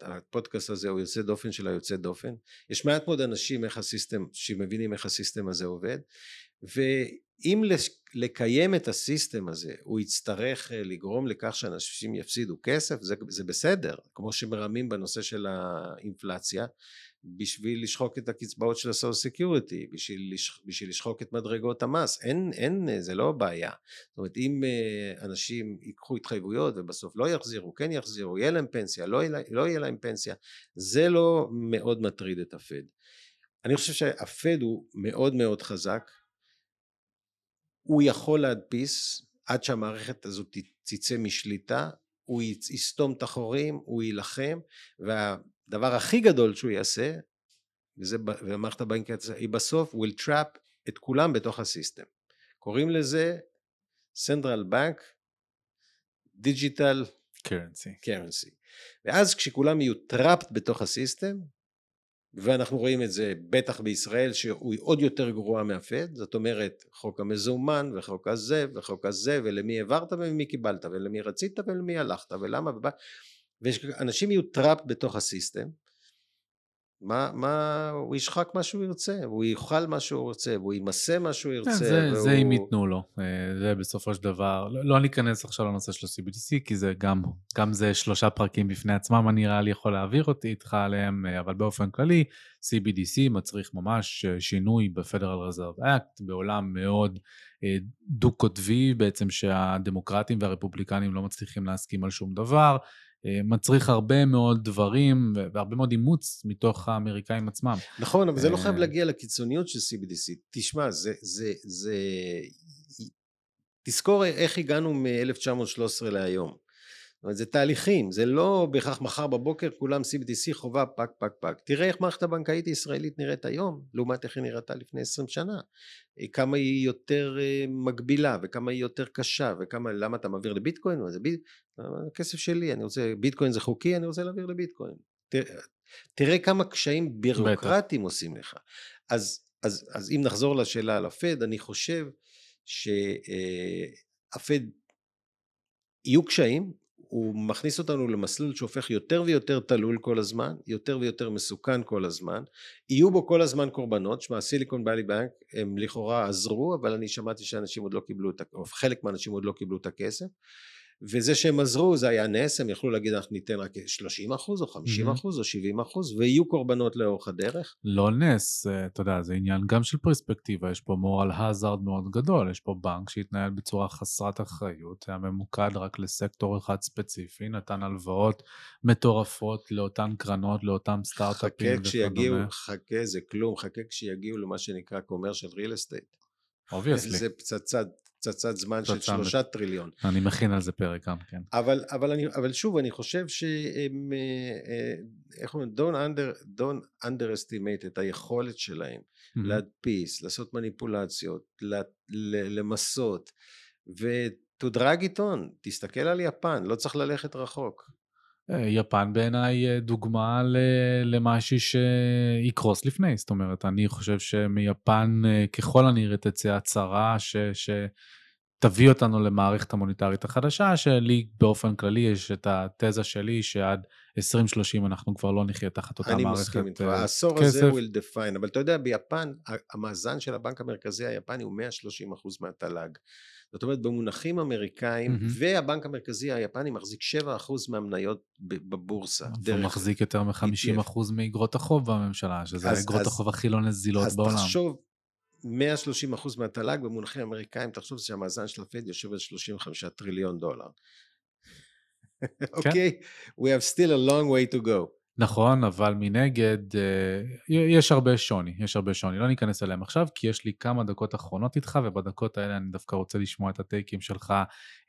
הפודקאסט הזה הוא יוצא דופן של היוצא דופן. יש מעט מאוד אנשים איך ה system, שמבינים איך ה system הזה עובד, אם לקיים את ה system הזה הוא יצטרך אה, לגרום לכך שאנשים יפסידו כסף זה, זה בסדר כמו שמרמים בנושא של האינפלציה בשביל לשחוק את הקצבאות של ה social security בשביל, בשביל לשחוק את מדרגות המס אין, אין זה לא בעיה. זאת אומרת אם אה, אנשים ייקחו התחייבויות ובסוף לא יחזירו כן יחזירו יהיה להם פנסיה לא, לא יהיה להם פנסיה זה לא מאוד מטריד את הפד אני חושב שהפד הוא מאוד מאוד חזק הוא יכול להדפיס עד שהמערכת הזאת תצא משליטה, הוא יסתום את החורים, הוא יילחם, והדבר הכי גדול שהוא יעשה, וזה, ומערכת הבנקאית היא בסוף will trap את כולם בתוך הסיסטם. קוראים לזה Central Bank Digital Currency. Currency. ואז כשכולם יהיו trapped בתוך ה system, ואנחנו רואים את זה בטח בישראל שהוא עוד יותר גרוע מהפד. זאת אומרת חוק המזומן וחוק הזה וחוק הזה ולמי העברת וממי קיבלת ולמי רצית ולמי הלכת ולמה ואנשים יהיו trapped בתוך ה system מה, מה, הוא ישחק מה שהוא ירצה, הוא יאכל מה שהוא רוצה, והוא ימסה מה שהוא ירצה. זה, והוא... זה אם ייתנו לו, אה, זה בסופו של דבר, לא, לא ניכנס עכשיו לנושא של ה-CBDC, כי זה גם, גם זה שלושה פרקים בפני עצמם, אני נראה לי יכול להעביר אותי איתך עליהם, אה, אבל באופן כללי, CBDC מצריך ממש אה, שינוי ב-Federal Reserve Act, בעולם מאוד דו-קוטבי, בעצם שהדמוקרטים והרפובליקנים לא מצליחים להסכים על שום דבר. אה, מצריך הרבה מאוד דברים והרבה מאוד אימוץ מתוך האמריקאים עצמם. נכון, אבל זה לא חייב אה, להגיע לקיצוניות של CBDC. תשמע, זה, זה, זה... תזכור איך הגענו מ-1913 להיום. זאת אומרת, זה תהליכים, זה לא בהכרח מחר בבוקר כולם CBDC חובה פק פק פק. תראה איך מערכת הבנקאית הישראלית נראית היום, לעומת איך היא נראתה לפני 20 שנה. אה, כמה היא יותר אה, מגבילה, וכמה היא יותר קשה, וכמה, למה אתה מעביר לביטקוין? זה ביט... הכסף שלי, אני רוצה, ביטקוין זה חוקי, אני רוצה להעביר לביטקוין. תראה, תראה כמה קשיים בירוקרטיים עושים לך. אז, אז, אז אם נחזור לשאלה על הפד, אני חושב שהפד אה, יהיו קשיים, הוא מכניס אותנו למסלול שהופך יותר ויותר תלול כל הזמן, יותר ויותר מסוכן כל הזמן, יהיו בו כל הזמן קורבנות, שמע סיליקון באלי בנק הם לכאורה עזרו אבל אני שמעתי שאנשים עוד לא קיבלו את, או חלק מהאנשים עוד לא קיבלו את הכסף וזה שהם עזרו זה היה נס הם יכלו להגיד אנחנו ניתן רק 30 אחוז או 50 אחוז או 70 אחוז ויהיו קורבנות לאורך הדרך. לא נס אה, אתה יודע זה עניין גם של פרספקטיבה יש פה מורל הזארד מאוד גדול יש פה בנק שהתנהל בצורה חסרת אחריות היה ממוקד רק לסקטור אחד ספציפי נתן הלוואות מטורפות לאותן קרנות לאותם סטארט-אפים חכה כשיגיעו חכה זה כלום חכה כשיגיעו למה שנקרא commercial real estate. obviously. זה פצצת פצצת זמן של שלושה טריליון. אני מכין על זה פרק גם, כן. אבל, אבל, אני, אבל שוב, אני חושב שהם, אה, אה, איך אומרים, don't, under, don't underestimate את היכולת שלהם mm-hmm. להדפיס, לעשות מניפולציות, למסות, ו to drag it on, תסתכל על יפן, לא צריך ללכת רחוק. אה, יפן בעיניי דוגמה למשהו שיקרוס לפני, זאת אומרת, אני חושב שמיפן ככל הנראה תצא הצהרה ש... ש... תביא אותנו למערכת המוניטרית החדשה, שלי באופן כללי יש את התזה שלי שעד 2030 אנחנו כבר לא נחיה תחת אותה מערכת כסף. אני מסכים איתך, אה, העשור הזה will define, אבל אתה יודע ביפן המאזן של הבנק המרכזי היפני הוא 130% מהתל"ג. זאת אומרת במונחים אמריקאים mm-hmm. והבנק המרכזי היפני מחזיק 7% מהמניות בבורסה. הוא מחזיק יותר מ-50% מאגרות החוב בממשלה, שזה אגרות החוב הכי לא נזילות אז בעולם. אז תחשוב 130 אחוז מהתל"ג במונחים אמריקאים תחשוב שהמאזן של הפד יושב על 35 טריליון דולר. אוקיי? כן. We have still a long way to go. נכון, אבל מנגד אה, יש הרבה שוני, יש הרבה שוני. לא ניכנס אליהם עכשיו, כי יש לי כמה דקות אחרונות איתך, ובדקות האלה אני דווקא רוצה לשמוע את הטייקים שלך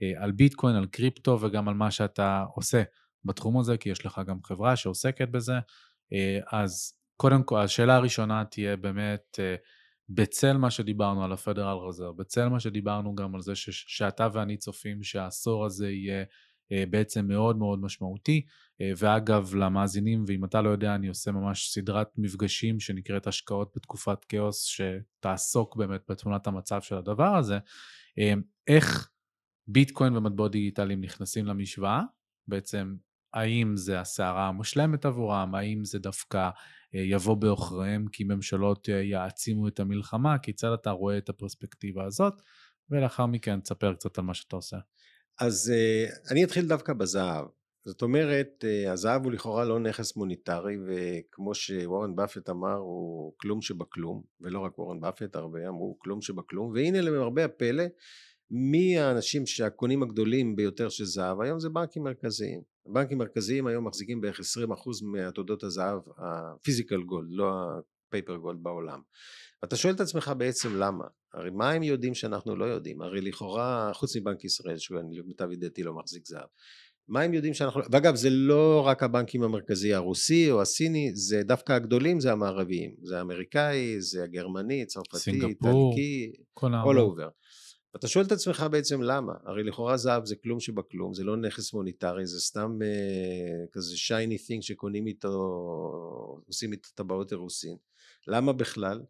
אה, על ביטקוין, על קריפטו, וגם על מה שאתה עושה בתחום הזה, כי יש לך גם חברה שעוסקת בזה. אה, אז קודם כל, השאלה הראשונה תהיה באמת, בצל מה שדיברנו על הפדרל רזר, בצל מה שדיברנו גם על זה ש- שאתה ואני צופים שהעשור הזה יהיה בעצם מאוד מאוד משמעותי. אה, ואגב, למאזינים, ואם אתה לא יודע, אני עושה ממש סדרת מפגשים שנקראת השקעות בתקופת כאוס, שתעסוק באמת בתמונת המצב של הדבר הזה. אה, איך ביטקוין ומטבעות דיגיטליים נכנסים למשוואה, בעצם האם זה הסערה המושלמת עבורם, האם זה דווקא אה, יבוא בעוכריהם כי ממשלות אה, יעצימו את המלחמה, כיצד אתה רואה את הפרספקטיבה הזאת, ולאחר מכן תספר קצת על מה שאתה עושה. אז אה, אני אתחיל דווקא בזהב. זאת אומרת, הזהב הוא לכאורה לא נכס מוניטרי, וכמו שוורן באפט אמר, הוא כלום שבכלום, ולא רק וורן באפט, הרבה אמרו כלום שבכלום, והנה למרבה הפלא, מי האנשים שהקונים הגדולים ביותר של זהב היום זה בנקים מרכזיים. בנקים מרכזיים היום מחזיקים בערך 20% מעתודות הזהב הפיזיקל גולד, לא הפייפר גולד בעולם. אתה שואל את עצמך בעצם למה? הרי מה הם יודעים שאנחנו לא יודעים? הרי לכאורה, חוץ מבנק ישראל, שהוא למיטב ידיעתי לא מחזיק זהב, מה הם יודעים שאנחנו... ואגב, זה לא רק הבנקים המרכזי הרוסי או הסיני, זה דווקא הגדולים זה המערביים. זה האמריקאי, זה הגרמני, צרפתי, טלקי, all over. ואתה שואל את עצמך בעצם למה, הרי לכאורה זהב זה כלום שבכלום, זה לא נכס מוניטרי, זה סתם uh, כזה shiny thing שקונים איתו, עושים איתו טבעות אירוסין, למה בכלל?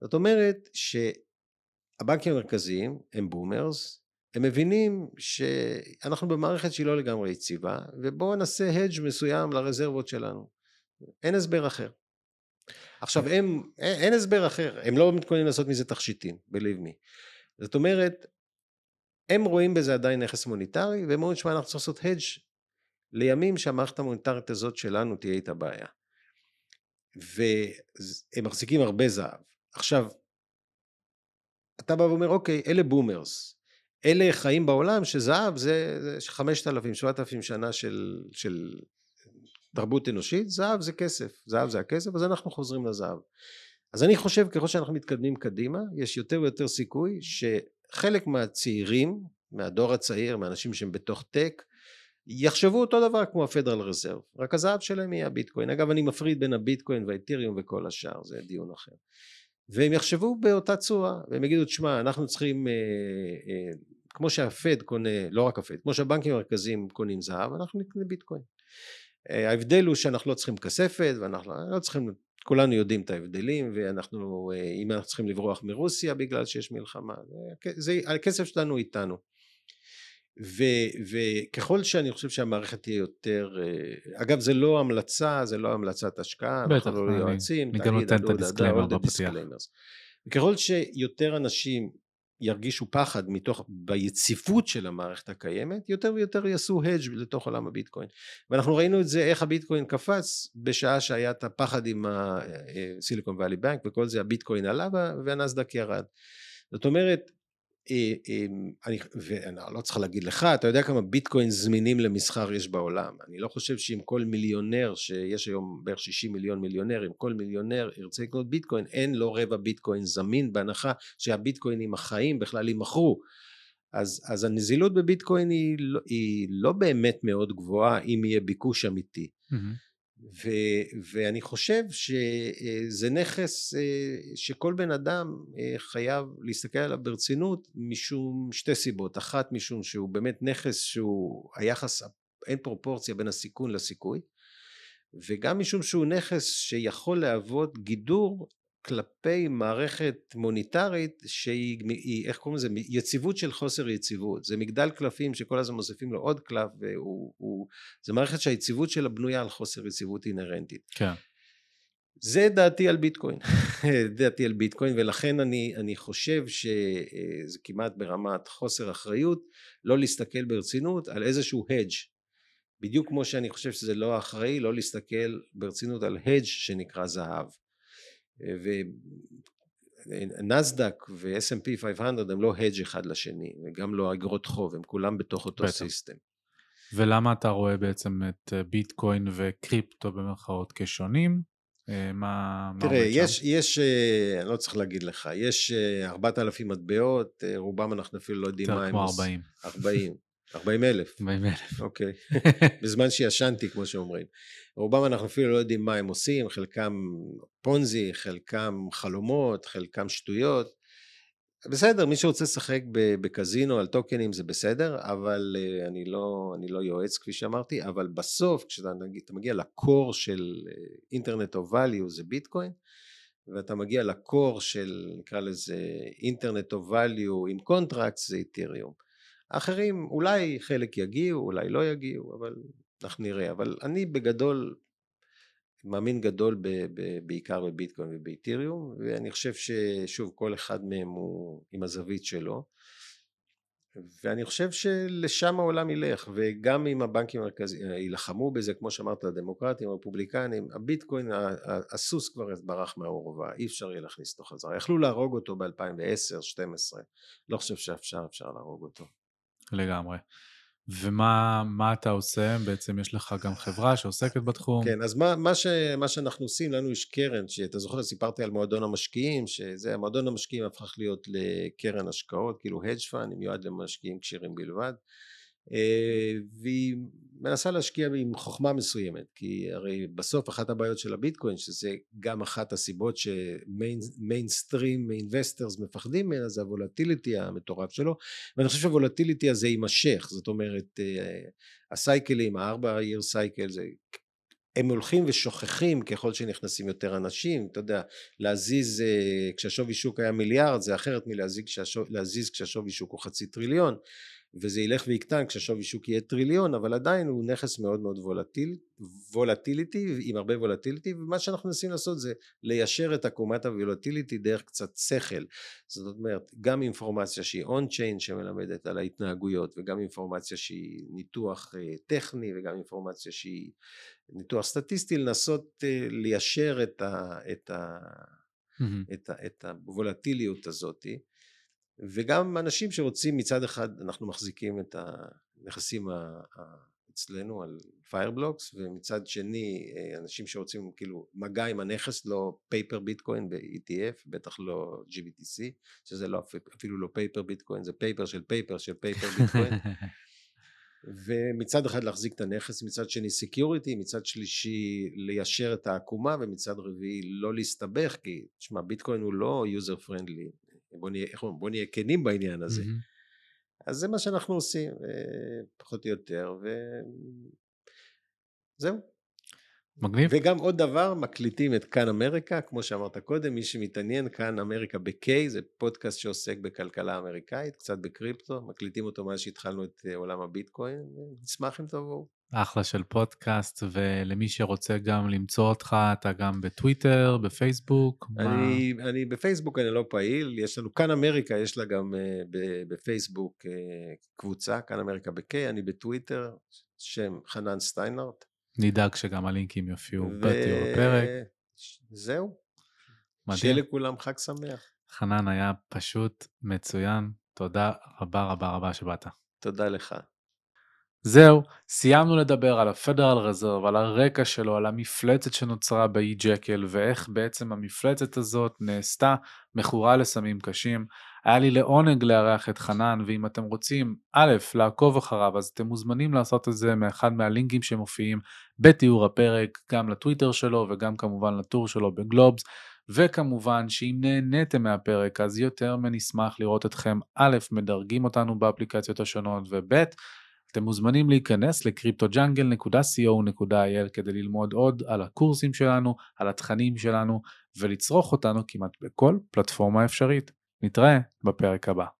זאת אומרת שהבנקים המרכזיים הם boomers, הם מבינים שאנחנו במערכת שהיא לא לגמרי יציבה, ובואו נעשה hedge מסוים לרזרבות שלנו, אין הסבר אחר. עכשיו הם, אין הסבר אחר, הם לא מתכוננים לעשות מזה תכשיטים, believe me. זאת אומרת, הם רואים בזה עדיין נכס מוניטרי, והם אומרים, שמע, אנחנו צריכים לעשות hedge לימים שהמערכת המוניטרית הזאת שלנו תהיה איתה בעיה. והם מחזיקים הרבה זהב. עכשיו, אתה בא ואומר, אוקיי, אלה boomers. אלה חיים בעולם שזהב זה, אלפים, שבעת אלפים שנה של, של תרבות אנושית, זהב זה כסף, זהב זה הכסף, אז אנחנו חוזרים לזהב. אז אני חושב ככל שאנחנו מתקדמים קדימה יש יותר ויותר סיכוי שחלק מהצעירים מהדור הצעיר מהאנשים שהם בתוך טק יחשבו אותו דבר כמו הפדרל רזרב רק הזהב שלהם יהיה הביטקוין אגב אני מפריד בין הביטקוין והאתיריום וכל השאר זה דיון אחר והם יחשבו באותה צורה והם יגידו תשמע אנחנו צריכים אה, אה, כמו שהפד קונה לא רק הפד כמו שהבנקים המרכזיים קונים זהב אנחנו נקנה ביטקוין. אה, ההבדל הוא שאנחנו לא צריכים כספת ואנחנו לא צריכים כולנו יודעים את ההבדלים ואנחנו אה, אם אנחנו צריכים לברוח מרוסיה בגלל שיש מלחמה זה הכסף שלנו איתנו ו, וככל שאני חושב שהמערכת תהיה יותר אה, אגב זה לא המלצה זה לא המלצת השקעה בטח אנחנו לא יועצים אני גם נותן את ה disclaimer בפתיח. וככל שיותר אנשים ירגישו פחד מתוך ביציבות של המערכת הקיימת יותר ויותר יעשו hedge לתוך עולם הביטקוין. ואנחנו ראינו את זה איך הביטקוין קפץ בשעה שהיה את הפחד עם הסיליקון ואלי בנק וכל זה הביטקוין עלה והנסדק ירד. זאת אומרת אני, ואני לא צריך להגיד לך, אתה יודע כמה ביטקוין זמינים למסחר יש בעולם. אני לא חושב שאם כל מיליונר, שיש היום בערך 60 מיליון מיליונרים, כל מיליונר ירצה לקנות ביטקוין, אין לו רבע ביטקוין זמין, בהנחה שהביטקוינים החיים בכלל יימכרו. אז, אז הנזילות בביטקוין היא, לא, היא לא באמת מאוד גבוהה אם יהיה ביקוש אמיתי. Mm-hmm. ו, ואני חושב שזה נכס אה, שכל בן אדם אה, חייב להסתכל עליו ברצינות משום שתי סיבות. אחת משום שהוא באמת נכס שהוא היחס אין פרופורציה בין הסיכון לסיכוי וגם משום שהוא נכס שיכול להוות גידור כלפי מערכת מוניטרית שהיא, איך קוראים לזה, יציבות של חוסר יציבות. זה מגדל קלפים שכל הזמן מוסיפים לו עוד קלף, והוא, זה מערכת שהיציבות שלה בנויה על חוסר יציבות אינהרנטית. כן. זה דעתי על ביטקוין, דעתי על ביטקוין ולכן אני, אני חושב שזה כמעט ברמת חוסר אחריות לא להסתכל ברצינות על איזשהו הדג' בדיוק כמו שאני חושב שזה לא אחראי לא להסתכל ברצינות על הדג' שנקרא זהב ונסדק ו-S&P 500 הם לא הדג' אחד לשני וגם לא אגרות חוב הם כולם בתוך אותו בטח. סיסטם. ולמה אתה רואה בעצם את אה, ביטקוין וקריפטו במרכאות כשונים? אה, מה, תראה, מה יש, יש, אה, אני לא צריך להגיד לך, יש 4,000 מטבעות, רובם אנחנו אפילו לא יודעים מה הם. יותר כמו 40. 40. 40 אלף. 40 אלף. אוקיי. בזמן שישנתי, כמו שאומרים. רובם אנחנו אפילו לא יודעים מה הם עושים, חלקם פונזי, חלקם חלומות, חלקם שטויות. בסדר, מי שרוצה לשחק בקזינו על טוקנים זה בסדר, אבל uh, אני לא, אני לא יועץ כפי שאמרתי, אבל בסוף כשאתה מגיע ל core של internet of value זה ביטקוין, ואתה מגיע ל core של נקרא לזה internet of value עם contract זה איתריום. האחרים אולי חלק יגיעו, אולי לא יגיעו, אבל אנחנו נראה, אבל אני בגדול מאמין גדול ב, ב, בעיקר בביטקוין ובאיתיריום, ואני חושב ששוב כל אחד מהם הוא עם הזווית שלו, ואני חושב שלשם העולם ילך, וגם אם הבנקים המרכזיים יילחמו בזה, כמו שאמרת, הדמוקרטים, הרפובליקנים, הביטקוין, הסוס כבר ברח מהאורווה, אי אפשר יהיה להכניס אותו חזרה, יכלו להרוג אותו ב-2010-2012, לא חושב שאפשר, אפשר להרוג אותו. לגמרי. ומה אתה עושה? בעצם יש לך גם חברה שעוסקת בתחום. כן, אז מה, מה, ש, מה שאנחנו עושים, לנו יש קרן, שאתה זוכר, סיפרתי על מועדון המשקיעים, שזה, מועדון המשקיעים הפך להיות לקרן השקעות, כאילו hedge fund, מיועד למשקיעים כשירים בלבד. והיא מנסה להשקיע עם חוכמה מסוימת כי הרי בסוף אחת הבעיות של הביטקוין שזה גם אחת הסיבות ש mainstream investors מפחדים ממנה זה ה volatility המטורף שלו ואני חושב שה volatility הזה יימשך זאת אומרת אה, הסייקלים הארבע year cycle זה הם הולכים ושוכחים ככל שנכנסים יותר אנשים, אתה יודע, להזיז אה, כשהשווי שוק היה מיליארד זה אחרת מלהזיז כשהשווי שוק הוא חצי טריליון וזה ילך ויקטן כשהשווי שוק יהיה טריליון אבל עדיין הוא נכס מאוד מאוד וולטיל, וולטיליטי עם הרבה וולטיליטי ומה שאנחנו מנסים לעשות זה ליישר את עקומת הוולטיליטי דרך קצת שכל זאת אומרת גם אינפורמציה שהיא און צ'יין שמלמדת על ההתנהגויות וגם אינפורמציה שהיא ניתוח אה, טכני וגם אינפורמציה שהיא ניתוח סטטיסטי לנסות אה, ליישר את, ה, את, ה, mm-hmm. את, ה, את הוולטיליות הזאתי וגם אנשים שרוצים מצד אחד אנחנו מחזיקים את הנכסים אצלנו על פיירבלוקס ומצד שני אה, אנשים שרוצים כאילו מגע עם הנכס לא paper ביטקוין ב-ETF בטח לא GBTC שזה לא אפילו לא paper ביטקוין זה paper של paper של paper ביטקוין ומצד אחד להחזיק את הנכס מצד שני security מצד שלישי ליישר את העקומה ומצד רביעי לא להסתבך כי תשמע ביטקוין הוא לא user friendly בוא נהיה, איך אומרים, בוא נהיה כנים בעניין הזה. Mm-hmm. אז זה מה שאנחנו עושים, אה, פחות או יותר, וזהו. מגניב. וגם עוד דבר, מקליטים את כאן אמריקה, כמו שאמרת קודם, מי שמתעניין, כאן אמריקה ב-K, זה פודקאסט שעוסק בכלכלה אמריקאית, קצת בקריפטו, מקליטים אותו מאז שהתחלנו את אה, עולם הביטקוין, נשמח אם תבואו. אחלה של פודקאסט, ולמי שרוצה גם למצוא אותך, אתה גם בטוויטר, בפייסבוק? אני, מה... אני בפייסבוק אני לא פעיל, יש לנו כאן אמריקה, יש לה גם uh, בפייסבוק uh, קבוצה, כאן אמריקה ב-K, אני בטוויטר, שם חנן סטיינרט. נדאג שגם הלינקים יופיעו ו... בתיאור הפרק. זהו. מדהים. שיהיה לכולם חג שמח. חנן היה פשוט מצוין, תודה רבה רבה רבה שבאת. תודה לך. זהו, סיימנו לדבר על הפדרל רזרב, על הרקע שלו, על המפלצת שנוצרה באי ג'קל ואיך בעצם המפלצת הזאת נעשתה מכורה לסמים קשים. היה לי לעונג לארח את חנן, ואם אתם רוצים, א', לעקוב אחריו, אז אתם מוזמנים לעשות את זה מאחד מהלינקים שמופיעים בתיאור הפרק, גם לטוויטר שלו וגם כמובן לטור שלו בגלובס. וכמובן שאם נהניתם מהפרק אז יותר מנשמח לראות אתכם א', מדרגים אותנו באפליקציות השונות וב', אתם מוזמנים להיכנס ל-cryptojungle.co.il כדי ללמוד עוד על הקורסים שלנו, על התכנים שלנו ולצרוך אותנו כמעט בכל פלטפורמה אפשרית. נתראה בפרק הבא.